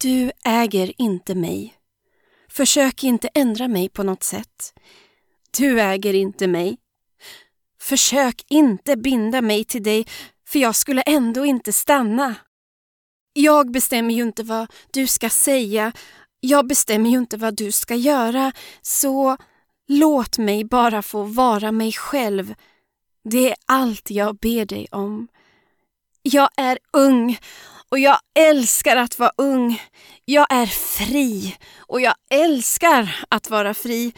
Du äger inte mig. Försök inte ändra mig på något sätt. Du äger inte mig. Försök inte binda mig till dig, för jag skulle ändå inte stanna. Jag bestämmer ju inte vad du ska säga. Jag bestämmer ju inte vad du ska göra. Så låt mig bara få vara mig själv. Det är allt jag ber dig om. Jag är ung och jag älskar att vara ung. Jag är fri och jag älskar att vara fri.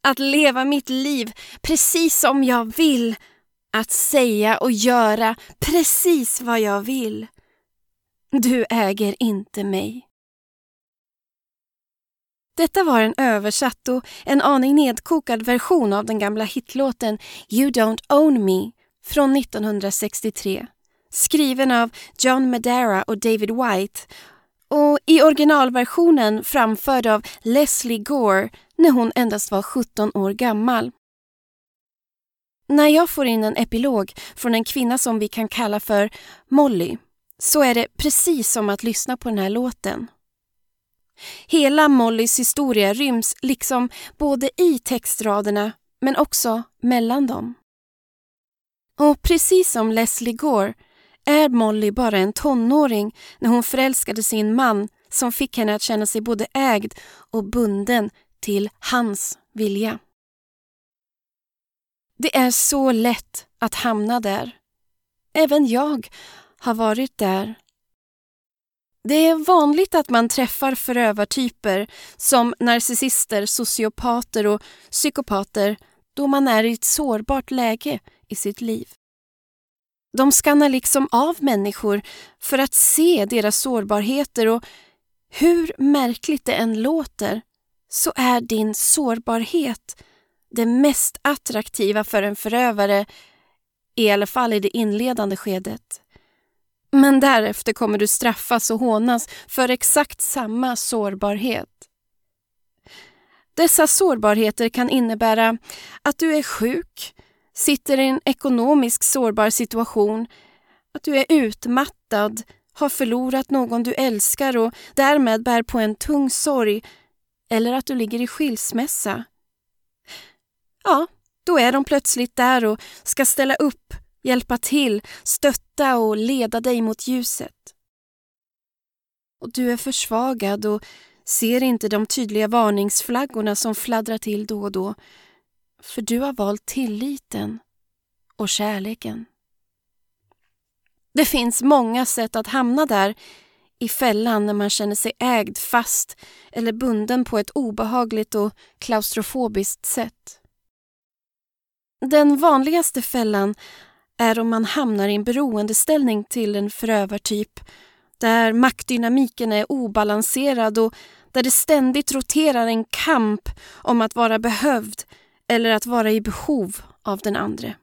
Att leva mitt liv precis som jag vill. Att säga och göra precis vad jag vill. Du äger inte mig. Detta var en översatt och en aning nedkokad version av den gamla hitlåten You Don't Own Me från 1963 skriven av John Madara och David White och i originalversionen framförd av Leslie Gore när hon endast var 17 år gammal. När jag får in en epilog från en kvinna som vi kan kalla för Molly så är det precis som att lyssna på den här låten. Hela Mollys historia ryms liksom både i textraderna men också mellan dem. Och precis som Leslie Gore är Molly bara en tonåring när hon förälskade sin man som fick henne att känna sig både ägd och bunden till hans vilja. Det är så lätt att hamna där. Även jag har varit där. Det är vanligt att man träffar förövartyper som narcissister, sociopater och psykopater då man är i ett sårbart läge i sitt liv. De skannar liksom av människor för att se deras sårbarheter och hur märkligt det än låter så är din sårbarhet det mest attraktiva för en förövare, i alla fall i det inledande skedet. Men därefter kommer du straffas och hånas för exakt samma sårbarhet. Dessa sårbarheter kan innebära att du är sjuk, sitter i en ekonomiskt sårbar situation, att du är utmattad, har förlorat någon du älskar och därmed bär på en tung sorg eller att du ligger i skilsmässa. Ja, då är de plötsligt där och ska ställa upp, hjälpa till, stötta och leda dig mot ljuset. Och du är försvagad och ser inte de tydliga varningsflaggorna som fladdrar till då och då för du har valt tilliten och kärleken. Det finns många sätt att hamna där i fällan när man känner sig ägd fast eller bunden på ett obehagligt och klaustrofobiskt sätt. Den vanligaste fällan är om man hamnar i en beroendeställning till en förövartyp där maktdynamiken är obalanserad och där det ständigt roterar en kamp om att vara behövd eller att vara i behov av den andre.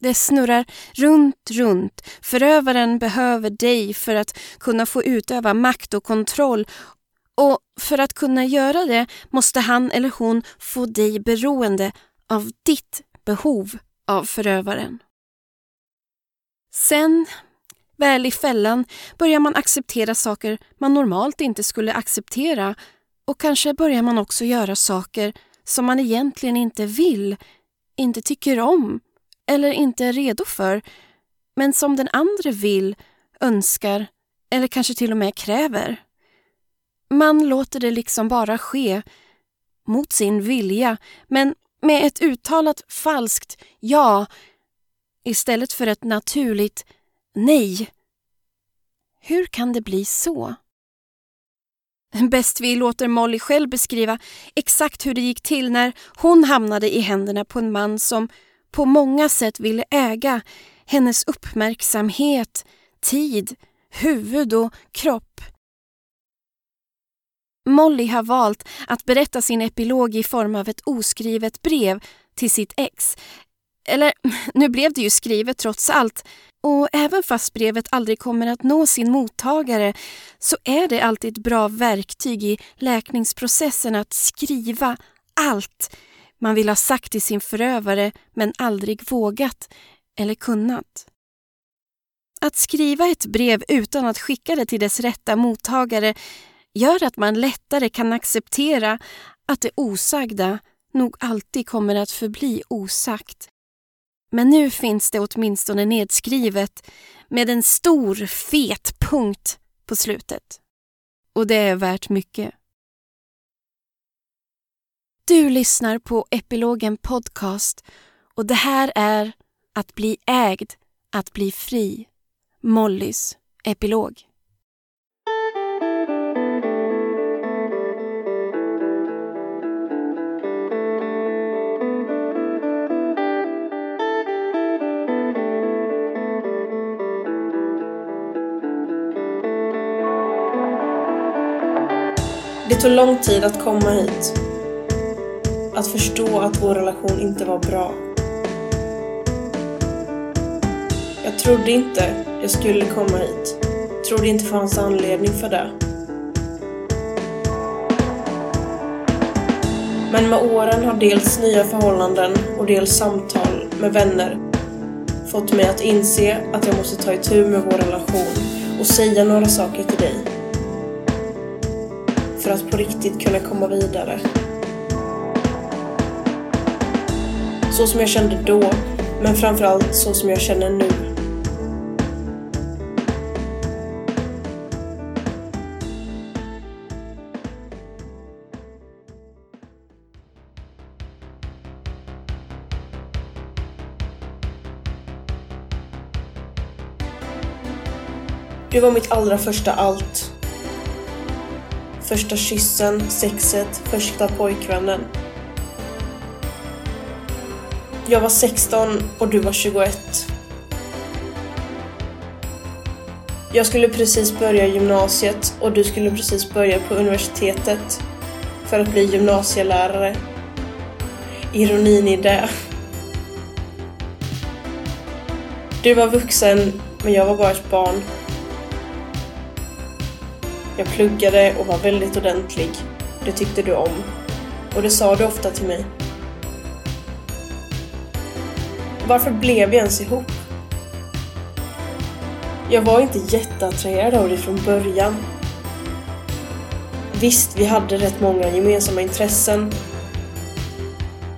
Det snurrar runt, runt. Förövaren behöver dig för att kunna få utöva makt och kontroll och för att kunna göra det måste han eller hon få dig beroende av ditt behov av förövaren. Sen, väl i fällan, börjar man acceptera saker man normalt inte skulle acceptera och kanske börjar man också göra saker som man egentligen inte vill, inte tycker om eller inte är redo för men som den andra vill, önskar eller kanske till och med kräver. Man låter det liksom bara ske mot sin vilja men med ett uttalat falskt ja istället för ett naturligt nej. Hur kan det bli så? Bäst vi låter Molly själv beskriva exakt hur det gick till när hon hamnade i händerna på en man som på många sätt ville äga hennes uppmärksamhet, tid, huvud och kropp. Molly har valt att berätta sin epilog i form av ett oskrivet brev till sitt ex. Eller, nu blev det ju skrivet trots allt. Och även fast brevet aldrig kommer att nå sin mottagare så är det alltid ett bra verktyg i läkningsprocessen att skriva allt man vill ha sagt till sin förövare men aldrig vågat eller kunnat. Att skriva ett brev utan att skicka det till dess rätta mottagare gör att man lättare kan acceptera att det osagda nog alltid kommer att förbli osagt. Men nu finns det åtminstone nedskrivet med en stor fet punkt på slutet. Och det är värt mycket. Du lyssnar på Epilogen Podcast och det här är Att bli ägd, att bli fri. Mollys epilog. Tog lång tid att komma hit. Att förstå att vår relation inte var bra. Jag trodde inte jag skulle komma hit. Trodde inte fanns anledning för det. Men med åren har dels nya förhållanden och dels samtal med vänner fått mig att inse att jag måste ta itu med vår relation och säga några saker till dig för att på riktigt kunna komma vidare. Så som jag kände då, men framförallt så som jag känner nu. Du var mitt allra första allt. Första kyssen, sexet, första pojkvännen. Jag var 16 och du var 21. Jag skulle precis börja gymnasiet och du skulle precis börja på universitetet för att bli gymnasielärare. Ironin i det. Du var vuxen, men jag var bara ett barn. Jag pluggade och var väldigt ordentlig. Det tyckte du om. Och det sa du ofta till mig. Varför blev vi ens ihop? Jag var inte jätteattraherad av dig från början. Visst, vi hade rätt många gemensamma intressen.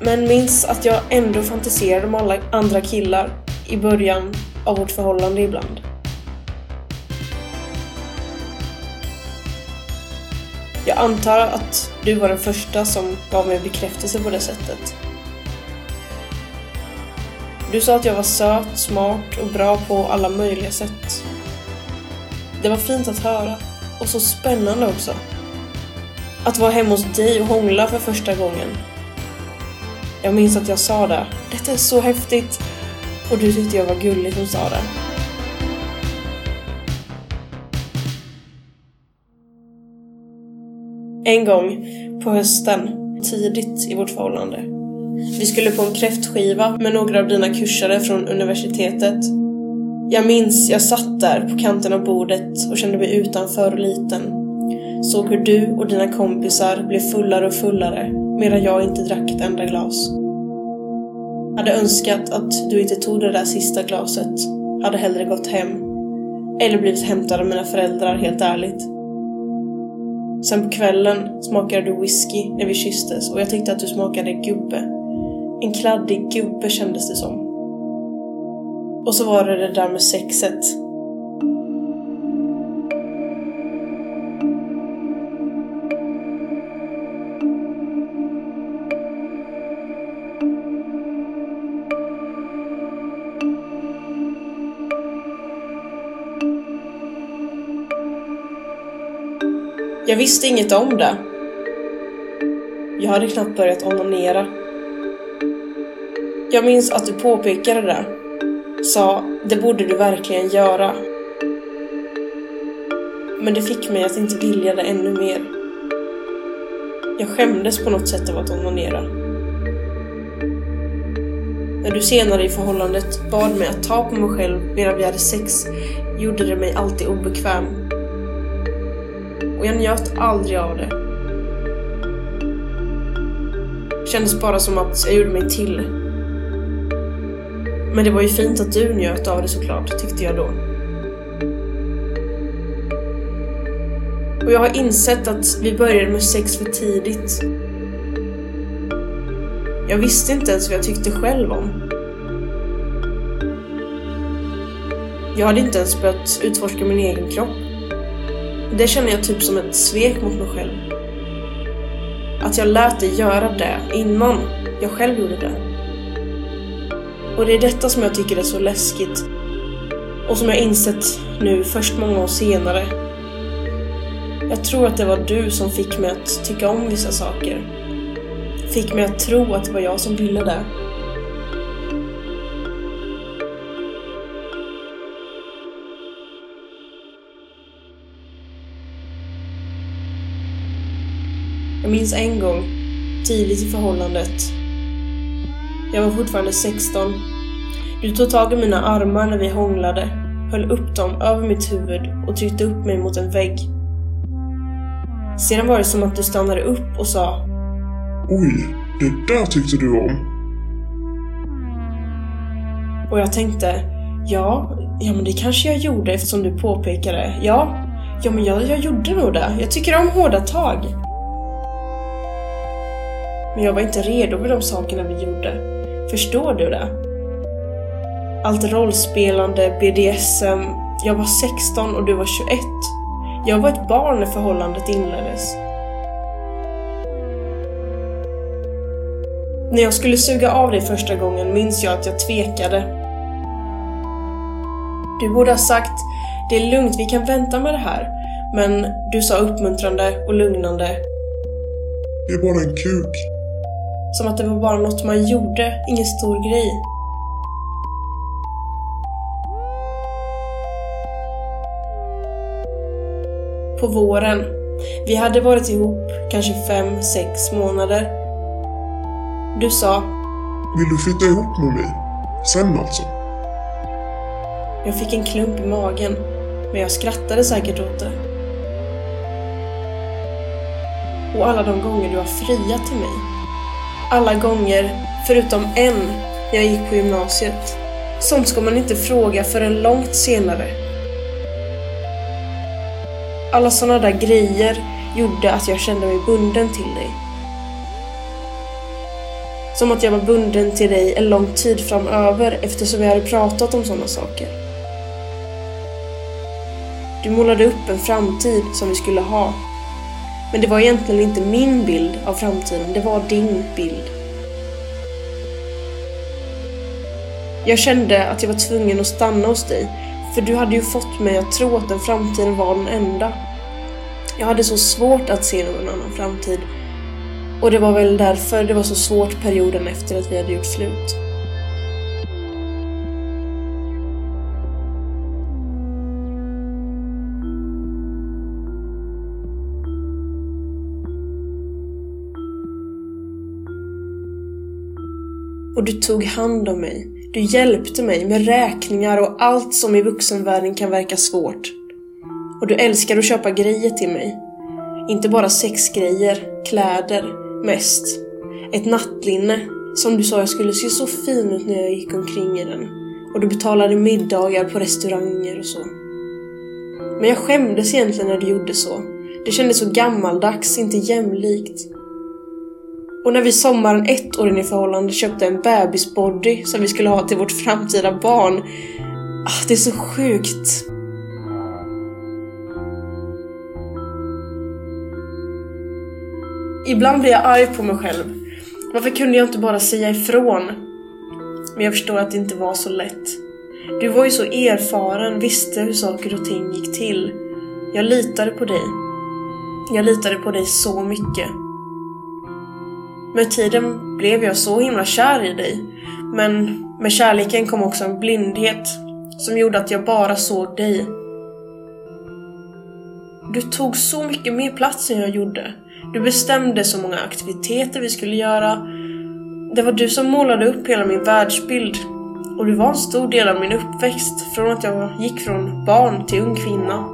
Men minns att jag ändå fantiserade om alla andra killar i början av vårt förhållande ibland. Jag antar att du var den första som gav mig bekräftelse på det sättet. Du sa att jag var söt, smart och bra på alla möjliga sätt. Det var fint att höra. Och så spännande också. Att vara hemma hos dig och hångla för första gången. Jag minns att jag sa det. Detta är så häftigt. Och du tyckte jag var gullig som sa det. En gång på hösten, tidigt i vårt förhållande. Vi skulle på en kräftskiva med några av dina kursare från universitetet. Jag minns jag satt där på kanten av bordet och kände mig utanför och liten. Såg hur du och dina kompisar blev fullare och fullare medan jag inte drack ett enda glas. Hade önskat att du inte tog det där sista glaset. Hade hellre gått hem. Eller blivit hämtad av mina föräldrar, helt ärligt. Sen på kvällen smakade du whisky när vi kysstes och jag tyckte att du smakade gubbe. En kladdig gubbe kändes det som. Och så var det det där med sexet. Jag visste inget om det. Jag hade knappt börjat onanera. Jag minns att du påpekade det. Sa, det borde du verkligen göra. Men det fick mig att inte vilja det ännu mer. Jag skämdes på något sätt av att onanera. När du senare i förhållandet bad mig att ta på mig själv medan vi hade sex gjorde det mig alltid obekväm och jag njöt aldrig av det. det. Kändes bara som att jag gjorde mig till. Men det var ju fint att du njöt av det såklart, tyckte jag då. Och jag har insett att vi började med sex för tidigt. Jag visste inte ens vad jag tyckte själv om. Jag hade inte ens börjat utforska min egen kropp. Det känner jag typ som ett svek mot mig själv. Att jag lät dig göra det innan jag själv gjorde det. Och det är detta som jag tycker är så läskigt. Och som jag insett nu först många år senare. Jag tror att det var du som fick mig att tycka om vissa saker. Fick mig att tro att det var jag som ville det. Minns en gång, tidigt i förhållandet. Jag var fortfarande 16. Du tog tag i mina armar när vi hånglade, höll upp dem över mitt huvud och tryckte upp mig mot en vägg. Sedan var det som att du stannade upp och sa Oj, det där tyckte du om. Och jag tänkte, ja, ja men det kanske jag gjorde eftersom du påpekade. Ja, ja men jag, jag gjorde nog det. Jag tycker om hårda tag. Men jag var inte redo för de sakerna vi gjorde. Förstår du det? Allt rollspelande, BDSM. Jag var 16 och du var 21. Jag var ett barn när förhållandet inleddes. När jag skulle suga av dig första gången minns jag att jag tvekade. Du borde ha sagt det är lugnt, vi kan vänta med det här. Men du sa uppmuntrande och lugnande. Det är bara en kuk. Som att det var bara något man gjorde, ingen stor grej. På våren. Vi hade varit ihop kanske fem, sex månader. Du sa Vill du flytta ihop med mig? Sen alltså? Jag fick en klump i magen, men jag skrattade säkert åt det. Och alla de gånger du har friat till mig. Alla gånger, förutom en, när jag gick på gymnasiet. Sånt ska man inte fråga förrän långt senare. Alla sådana där grejer gjorde att jag kände mig bunden till dig. Som att jag var bunden till dig en lång tid framöver eftersom vi hade pratat om sådana saker. Du målade upp en framtid som vi skulle ha. Men det var egentligen inte min bild av framtiden, det var din bild. Jag kände att jag var tvungen att stanna hos dig, för du hade ju fått mig att tro att den framtiden var den enda. Jag hade så svårt att se någon annan framtid. Och det var väl därför det var så svårt perioden efter att vi hade gjort slut. Och du tog hand om mig. Du hjälpte mig med räkningar och allt som i vuxenvärlden kan verka svårt. Och du älskar att köpa grejer till mig. Inte bara sexgrejer, kläder, mest. Ett nattlinne som du sa jag skulle se så fin ut när jag gick omkring i den. Och du betalade middagar på restauranger och så. Men jag skämdes egentligen när du gjorde så. Det kändes så gammaldags, inte jämlikt. Och när vi sommaren ett år in i förhållande köpte en bebisbody som vi skulle ha till vårt framtida barn. Ah, det är så sjukt. Ibland blir jag arg på mig själv. Varför kunde jag inte bara säga ifrån? Men jag förstår att det inte var så lätt. Du var ju så erfaren, visste hur saker och ting gick till. Jag litade på dig. Jag litade på dig så mycket. Med tiden blev jag så himla kär i dig. Men med kärleken kom också en blindhet som gjorde att jag bara såg dig. Du tog så mycket mer plats än jag gjorde. Du bestämde så många aktiviteter vi skulle göra. Det var du som målade upp hela min världsbild. Och du var en stor del av min uppväxt, från att jag gick från barn till ung kvinna.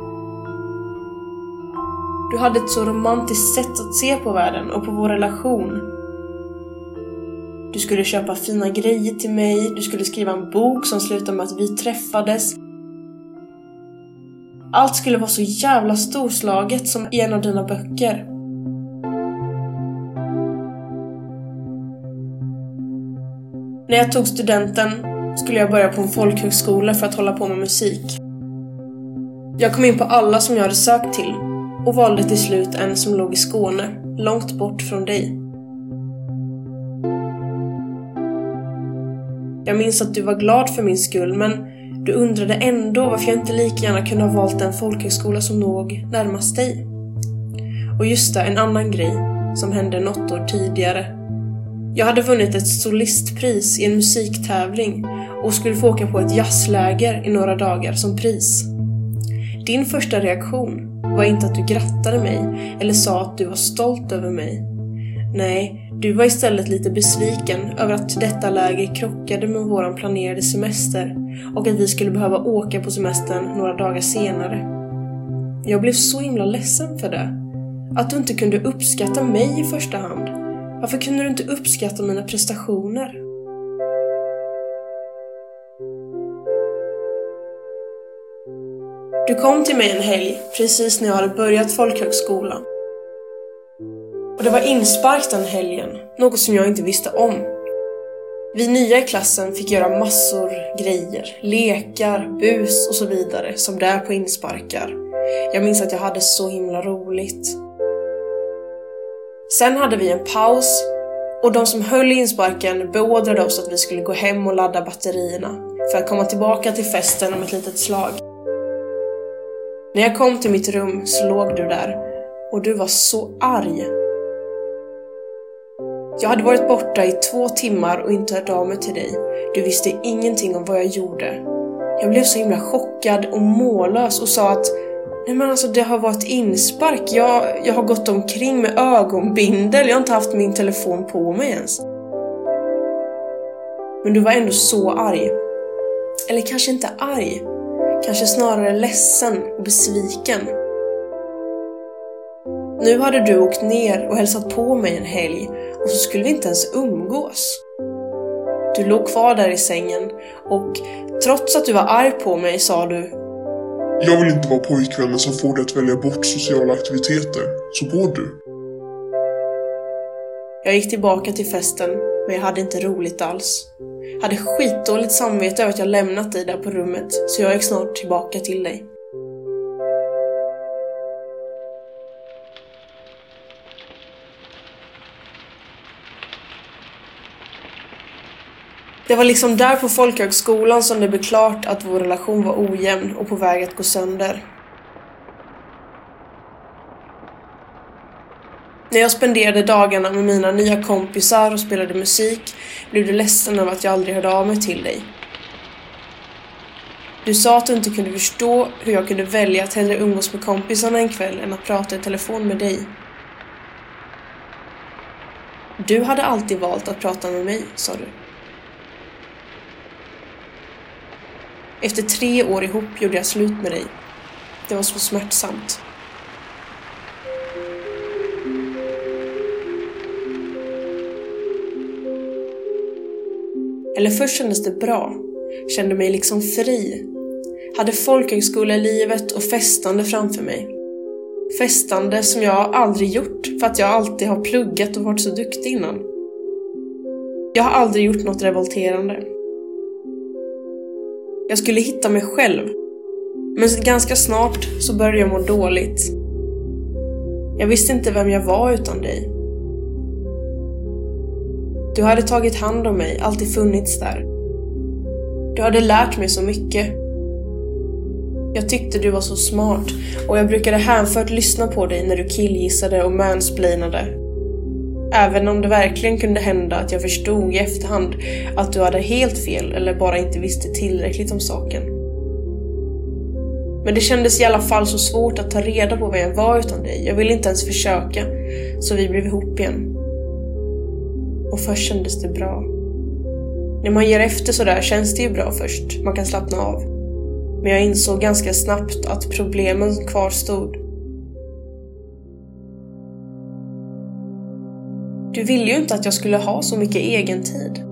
Du hade ett så romantiskt sätt att se på världen och på vår relation. Du skulle köpa fina grejer till mig, du skulle skriva en bok som slutade med att vi träffades. Allt skulle vara så jävla storslaget som i en av dina böcker. När jag tog studenten skulle jag börja på en folkhögskola för att hålla på med musik. Jag kom in på alla som jag hade sökt till och valde till slut en som låg i Skåne, långt bort från dig. Jag minns att du var glad för min skull, men du undrade ändå varför jag inte lika gärna kunde ha valt den folkhögskola som låg närmast dig. Och just det, en annan grej som hände något år tidigare. Jag hade vunnit ett solistpris i en musiktävling och skulle få åka på ett jazzläger i några dagar som pris. Din första reaktion var inte att du grattade mig eller sa att du var stolt över mig. Nej, du var istället lite besviken över att detta läger krockade med våran planerade semester och att vi skulle behöva åka på semestern några dagar senare. Jag blev så himla ledsen för det. Att du inte kunde uppskatta mig i första hand. Varför kunde du inte uppskatta mina prestationer? Du kom till mig en helg, precis när jag hade börjat folkhögskolan. Och det var inspark den helgen, något som jag inte visste om. Vi nya i klassen fick göra massor grejer, lekar, bus och så vidare som det är på insparkar. Jag minns att jag hade så himla roligt. Sen hade vi en paus och de som höll insparken beordrade oss att vi skulle gå hem och ladda batterierna för att komma tillbaka till festen om ett litet slag. När jag kom till mitt rum så låg du där och du var så arg. Jag hade varit borta i två timmar och inte hört av mig till dig. Du visste ingenting om vad jag gjorde. Jag blev så himla chockad och mållös och sa att Nej men alltså det har varit inspark. Jag, jag har gått omkring med ögonbindel. Jag har inte haft min telefon på mig ens. Men du var ändå så arg. Eller kanske inte arg. Kanske snarare ledsen och besviken. Nu hade du åkt ner och hälsat på mig en helg och så skulle vi inte ens umgås. Du låg kvar där i sängen och trots att du var arg på mig sa du Jag vill inte vara pojkvännen som får dig att välja bort sociala aktiviteter. Så går du. Jag gick tillbaka till festen, men jag hade inte roligt alls. Hade skitdåligt samvete över att jag lämnat dig där på rummet, så jag gick snart tillbaka till dig. Det var liksom där på folkhögskolan som det blev klart att vår relation var ojämn och på väg att gå sönder. När jag spenderade dagarna med mina nya kompisar och spelade musik blev du ledsen över att jag aldrig hörde av mig till dig. Du sa att du inte kunde förstå hur jag kunde välja att hellre umgås med kompisarna en kväll än att prata i telefon med dig. Du hade alltid valt att prata med mig, sa du. Efter tre år ihop gjorde jag slut med dig. Det var så smärtsamt. Eller först kändes det bra. Kände mig liksom fri. Hade folkhögskolelivet och festande framför mig. Festande som jag aldrig gjort för att jag alltid har pluggat och varit så duktig innan. Jag har aldrig gjort något revolterande. Jag skulle hitta mig själv. Men ganska snart så började jag må dåligt. Jag visste inte vem jag var utan dig. Du hade tagit hand om mig, alltid funnits där. Du hade lärt mig så mycket. Jag tyckte du var så smart och jag brukade hänfört lyssna på dig när du killgissade och mansplainade. Även om det verkligen kunde hända att jag förstod i efterhand att du hade helt fel eller bara inte visste tillräckligt om saken. Men det kändes i alla fall så svårt att ta reda på vem jag var utan dig. Jag ville inte ens försöka, så vi blev ihop igen. Och först kändes det bra. När man ger efter sådär känns det ju bra först, man kan slappna av. Men jag insåg ganska snabbt att problemen kvarstod. Du ville ju inte att jag skulle ha så mycket egen tid.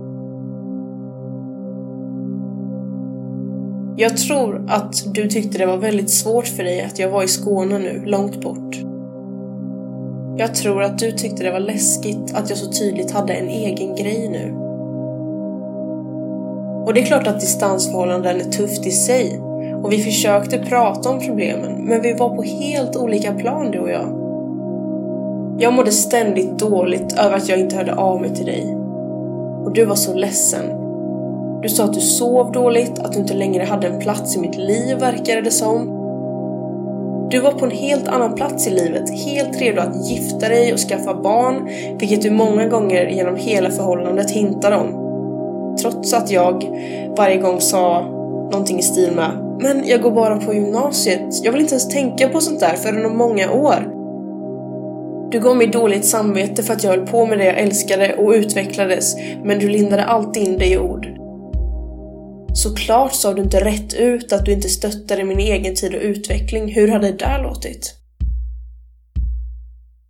Jag tror att du tyckte det var väldigt svårt för dig att jag var i Skåne nu, långt bort. Jag tror att du tyckte det var läskigt att jag så tydligt hade en egen grej nu. Och det är klart att distansförhållanden är tufft i sig och vi försökte prata om problemen men vi var på helt olika plan du och jag. Jag mådde ständigt dåligt över att jag inte hörde av mig till dig. Och du var så ledsen. Du sa att du sov dåligt, att du inte längre hade en plats i mitt liv verkade det som. Du var på en helt annan plats i livet, helt redo att gifta dig och skaffa barn, vilket du många gånger genom hela förhållandet hintade om. Trots att jag varje gång sa någonting i stil med “Men jag går bara på gymnasiet, jag vill inte ens tänka på sånt där förrän om många år”. Du gav mig dåligt samvete för att jag höll på med det jag älskade och utvecklades, men du lindade alltid in det i ord. Såklart sa du inte rätt ut att du inte stöttade min egen tid och utveckling. Hur hade det där låtit?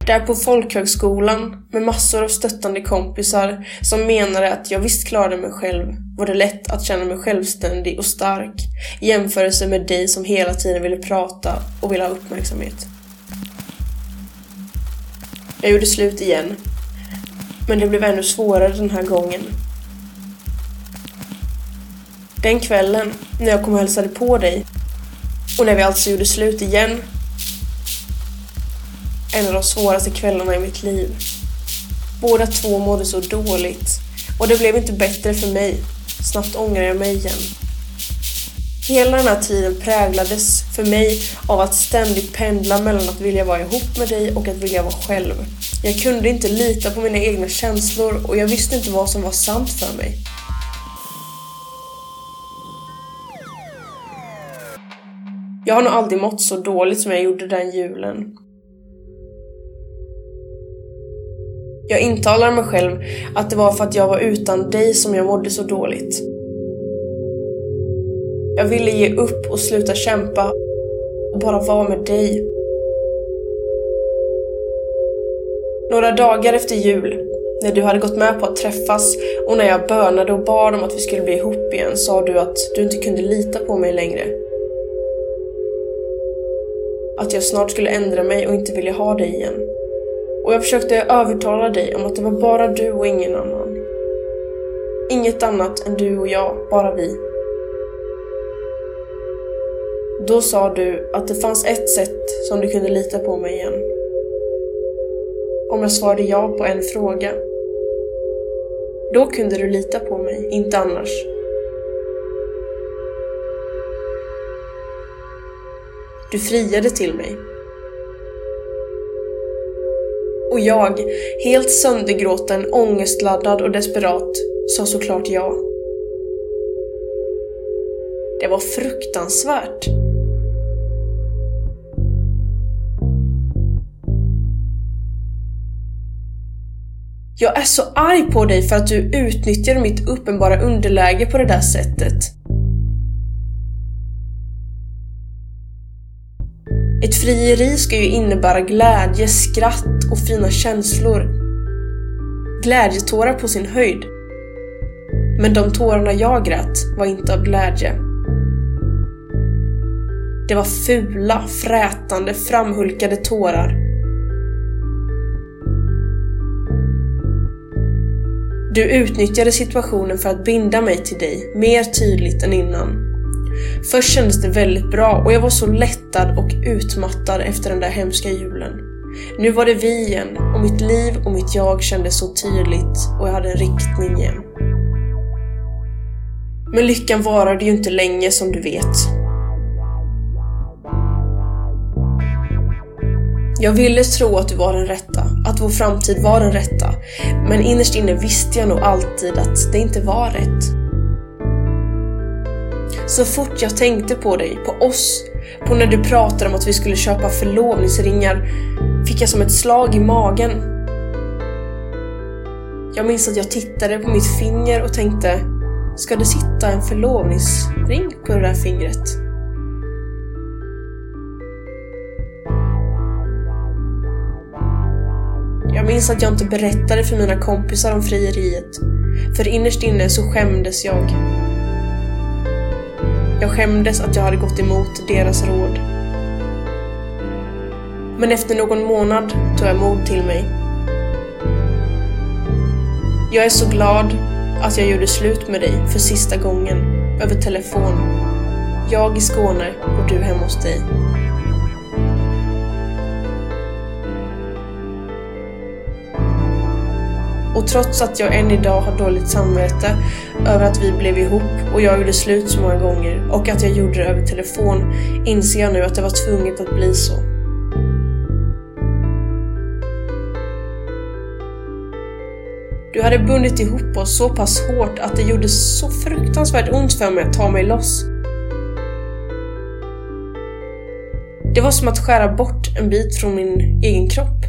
Där på folkhögskolan med massor av stöttande kompisar som menade att jag visst klarade mig själv var det lätt att känna mig självständig och stark i jämförelse med dig som hela tiden ville prata och ville ha uppmärksamhet. Jag gjorde slut igen. Men det blev ännu svårare den här gången. Den kvällen, när jag kom och hälsade på dig och när vi alltså gjorde slut igen. En av de svåraste kvällarna i mitt liv. Båda två mådde så dåligt och det blev inte bättre för mig. Snabbt ångrar jag mig igen. Hela den här tiden präglades för mig av att ständigt pendla mellan att vilja vara ihop med dig och att vilja vara själv. Jag kunde inte lita på mina egna känslor och jag visste inte vad som var sant för mig. Jag har nog aldrig mått så dåligt som jag gjorde den julen. Jag intalar mig själv att det var för att jag var utan dig som jag mådde så dåligt. Jag ville ge upp och sluta kämpa och bara vara med dig. Några dagar efter jul, när du hade gått med på att träffas och när jag bönade och bad om att vi skulle bli ihop igen sa du att du inte kunde lita på mig längre. Att jag snart skulle ändra mig och inte vilja ha dig igen. Och jag försökte övertala dig om att det var bara du och ingen annan. Inget annat än du och jag, bara vi. Då sa du att det fanns ett sätt som du kunde lita på mig igen. Om jag svarade ja på en fråga. Då kunde du lita på mig, inte annars. Du friade till mig. Och jag, helt söndergråten, ångestladdad och desperat, sa såklart ja. Det var fruktansvärt. Jag är så arg på dig för att du utnyttjade mitt uppenbara underläge på det där sättet. Ett frieri ska ju innebära glädje, skratt och fina känslor. Glädjetårar på sin höjd. Men de tårarna jag grät var inte av glädje. Det var fula, frätande, framhulkade tårar Du utnyttjade situationen för att binda mig till dig mer tydligt än innan. Först kändes det väldigt bra och jag var så lättad och utmattad efter den där hemska julen. Nu var det vi igen och mitt liv och mitt jag kändes så tydligt och jag hade en riktning igen. Men lyckan varade ju inte länge som du vet. Jag ville tro att du var den rätta, att vår framtid var den rätta. Men innerst inne visste jag nog alltid att det inte var rätt. Så fort jag tänkte på dig, på oss, på när du pratade om att vi skulle köpa förlovningsringar, fick jag som ett slag i magen. Jag minns att jag tittade på mitt finger och tänkte, ska det sitta en förlovningsring på det där fingret? Jag minns att jag inte berättade för mina kompisar om frieriet. För innerst inne så skämdes jag. Jag skämdes att jag hade gått emot deras råd. Men efter någon månad tog jag mod till mig. Jag är så glad att jag gjorde slut med dig för sista gången, över telefon. Jag i Skåne och du hemma hos dig. Och trots att jag än idag har dåligt samvete över att vi blev ihop och jag gjorde slut så många gånger och att jag gjorde det över telefon inser jag nu att det var tvunget att bli så. Du hade bundit ihop oss så pass hårt att det gjorde så fruktansvärt ont för mig att ta mig loss. Det var som att skära bort en bit från min egen kropp.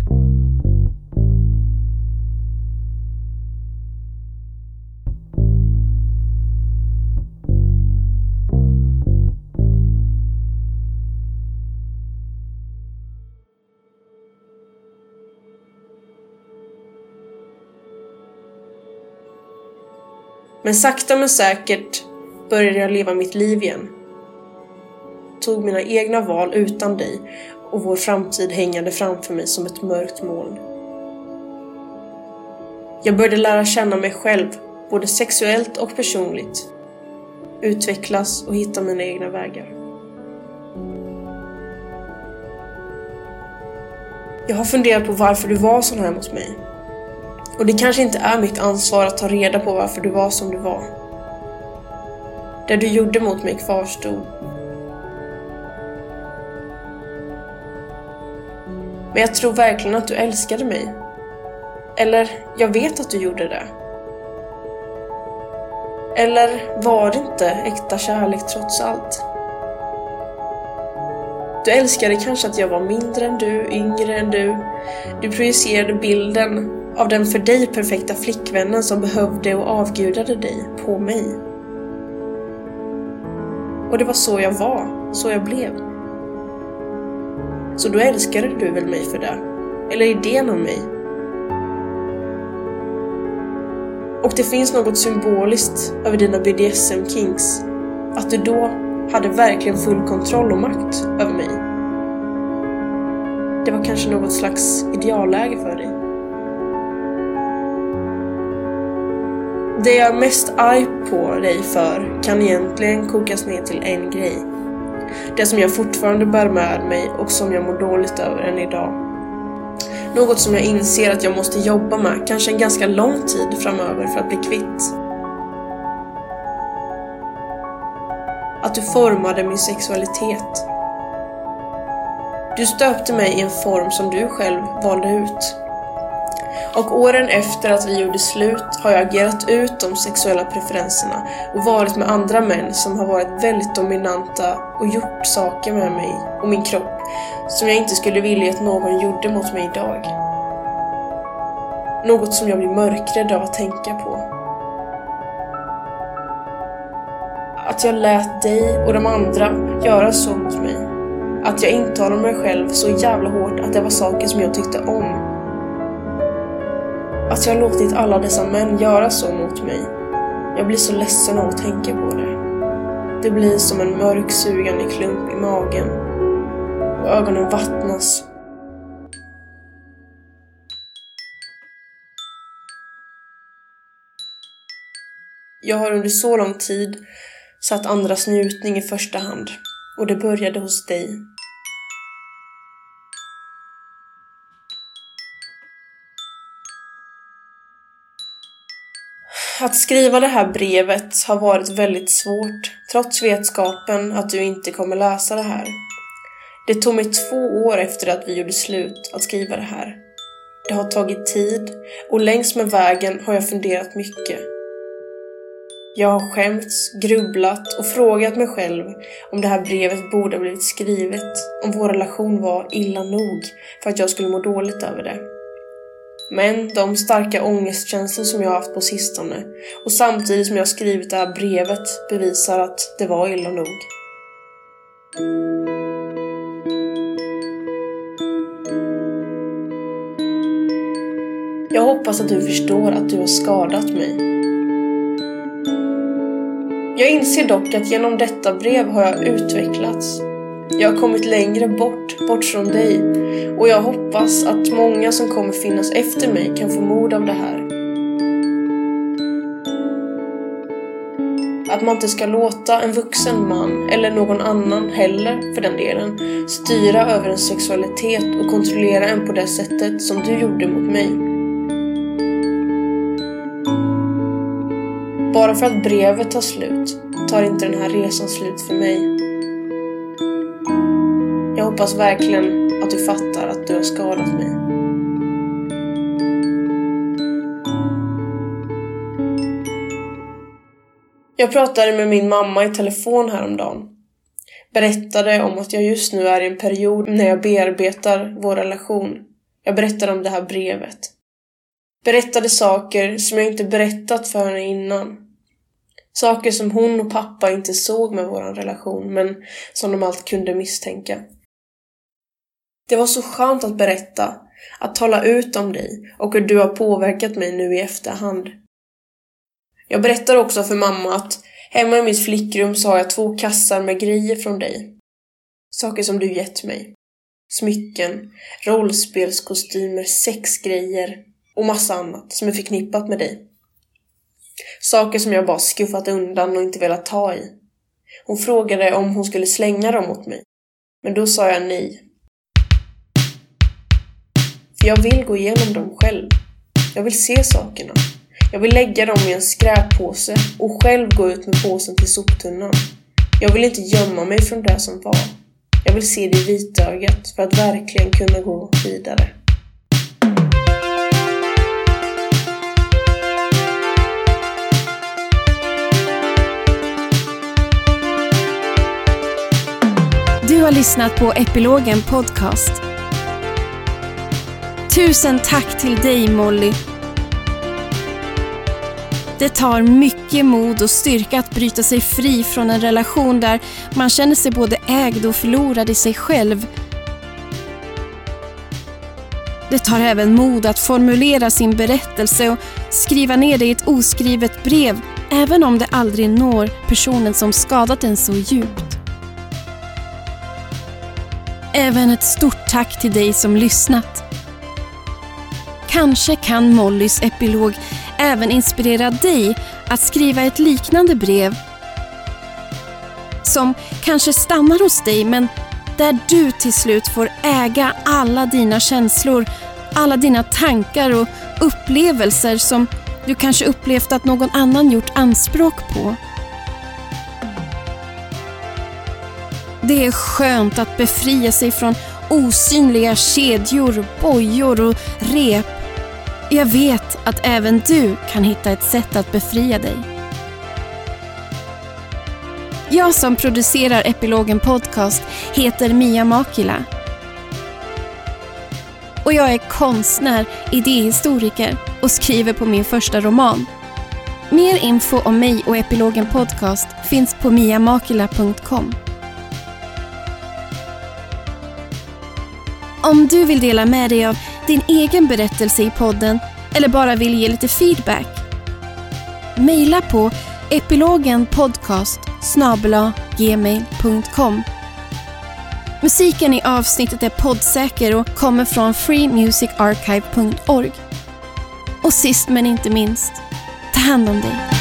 Men sakta men säkert började jag leva mitt liv igen. Tog mina egna val utan dig och vår framtid hängande framför mig som ett mörkt moln. Jag började lära känna mig själv, både sexuellt och personligt. Utvecklas och hitta mina egna vägar. Jag har funderat på varför du var sån här mot mig. Och det kanske inte är mitt ansvar att ta reda på varför du var som du var. Det du gjorde mot mig kvarstod. Men jag tror verkligen att du älskade mig. Eller, jag vet att du gjorde det. Eller var det inte äkta kärlek trots allt? Du älskade kanske att jag var mindre än du, yngre än du. Du projicerade bilden av den för dig perfekta flickvännen som behövde och avgudade dig på mig. Och det var så jag var, så jag blev. Så då älskade du väl mig för det? Eller idén om mig? Och det finns något symboliskt över dina BDSM-kings. Att du då hade verkligen full kontroll och makt över mig. Det var kanske något slags idealläge för dig. Det jag är mest arg på dig för kan egentligen kokas ner till en grej. Det som jag fortfarande bär med mig och som jag mår dåligt över än idag. Något som jag inser att jag måste jobba med, kanske en ganska lång tid framöver för att bli kvitt. Att du formade min sexualitet. Du stöpte mig i en form som du själv valde ut. Och åren efter att vi gjorde slut har jag agerat ut de sexuella preferenserna och varit med andra män som har varit väldigt dominanta och gjort saker med mig och min kropp som jag inte skulle vilja att någon gjorde mot mig idag. Något som jag blir mörkrädd av att tänka på. Att jag lät dig och de andra göra så mot mig. Att jag intalade mig själv så jävla hårt att det var saker som jag tyckte om att jag låtit alla dessa män göra så mot mig. Jag blir så ledsen av att tänka på det. Det blir som en mörk sugande klump i magen. Och ögonen vattnas. Jag har under så lång tid satt andras njutning i första hand. Och det började hos dig. Att skriva det här brevet har varit väldigt svårt, trots vetskapen att du inte kommer läsa det här. Det tog mig två år efter att vi gjorde slut att skriva det här. Det har tagit tid och längs med vägen har jag funderat mycket. Jag har skämts, grubblat och frågat mig själv om det här brevet borde ha blivit skrivet, om vår relation var illa nog för att jag skulle må dåligt över det. Men de starka ångestkänslor som jag haft på sistone och samtidigt som jag skrivit det här brevet bevisar att det var illa nog. Jag hoppas att du förstår att du har skadat mig. Jag inser dock att genom detta brev har jag utvecklats. Jag har kommit längre bort, bort från dig och jag hoppas att många som kommer finnas efter mig kan få mod av det här. Att man inte ska låta en vuxen man, eller någon annan heller för den delen, styra över en sexualitet och kontrollera en på det sättet som du gjorde mot mig. Bara för att brevet tar slut tar inte den här resan slut för mig. Jag hoppas verkligen att du fattar att du har skadat mig. Jag pratade med min mamma i telefon häromdagen. Berättade om att jag just nu är i en period när jag bearbetar vår relation. Jag berättade om det här brevet. Berättade saker som jag inte berättat för henne innan. Saker som hon och pappa inte såg med vår relation, men som de allt kunde misstänka. Det var så skönt att berätta, att tala ut om dig och hur du har påverkat mig nu i efterhand. Jag berättar också för mamma att hemma i mitt flickrum så har jag två kassar med grejer från dig. Saker som du gett mig. Smycken, rollspelskostymer, sexgrejer och massa annat som är förknippat med dig. Saker som jag bara skuffat undan och inte velat ta i. Hon frågade om hon skulle slänga dem åt mig. Men då sa jag nej. För jag vill gå igenom dem själv. Jag vill se sakerna. Jag vill lägga dem i en skräppåse och själv gå ut med påsen till soptunnan. Jag vill inte gömma mig från det som var. Jag vill se det i vitögat för att verkligen kunna gå vidare. Du har lyssnat på Epilogen Podcast. Tusen tack till dig Molly. Det tar mycket mod och styrka att bryta sig fri från en relation där man känner sig både ägd och förlorad i sig själv. Det tar även mod att formulera sin berättelse och skriva ner det i ett oskrivet brev, även om det aldrig når personen som skadat en så djupt. Även ett stort tack till dig som lyssnat. Kanske kan Mollys epilog även inspirera dig att skriva ett liknande brev som kanske stannar hos dig men där du till slut får äga alla dina känslor, alla dina tankar och upplevelser som du kanske upplevt att någon annan gjort anspråk på. Det är skönt att befria sig från osynliga kedjor, bojor och rep. Jag vet att även du kan hitta ett sätt att befria dig. Jag som producerar Epilogen Podcast heter Mia Makila. Och jag är konstnär, idéhistoriker och skriver på min första roman. Mer info om mig och Epilogen Podcast finns på miamakila.com. Om du vill dela med dig av din egen berättelse i podden eller bara vill ge lite feedback. Maila på epilogenpodcast gmail.com Musiken i avsnittet är poddsäker och kommer från freemusicarchive.org. Och sist men inte minst, ta hand om dig.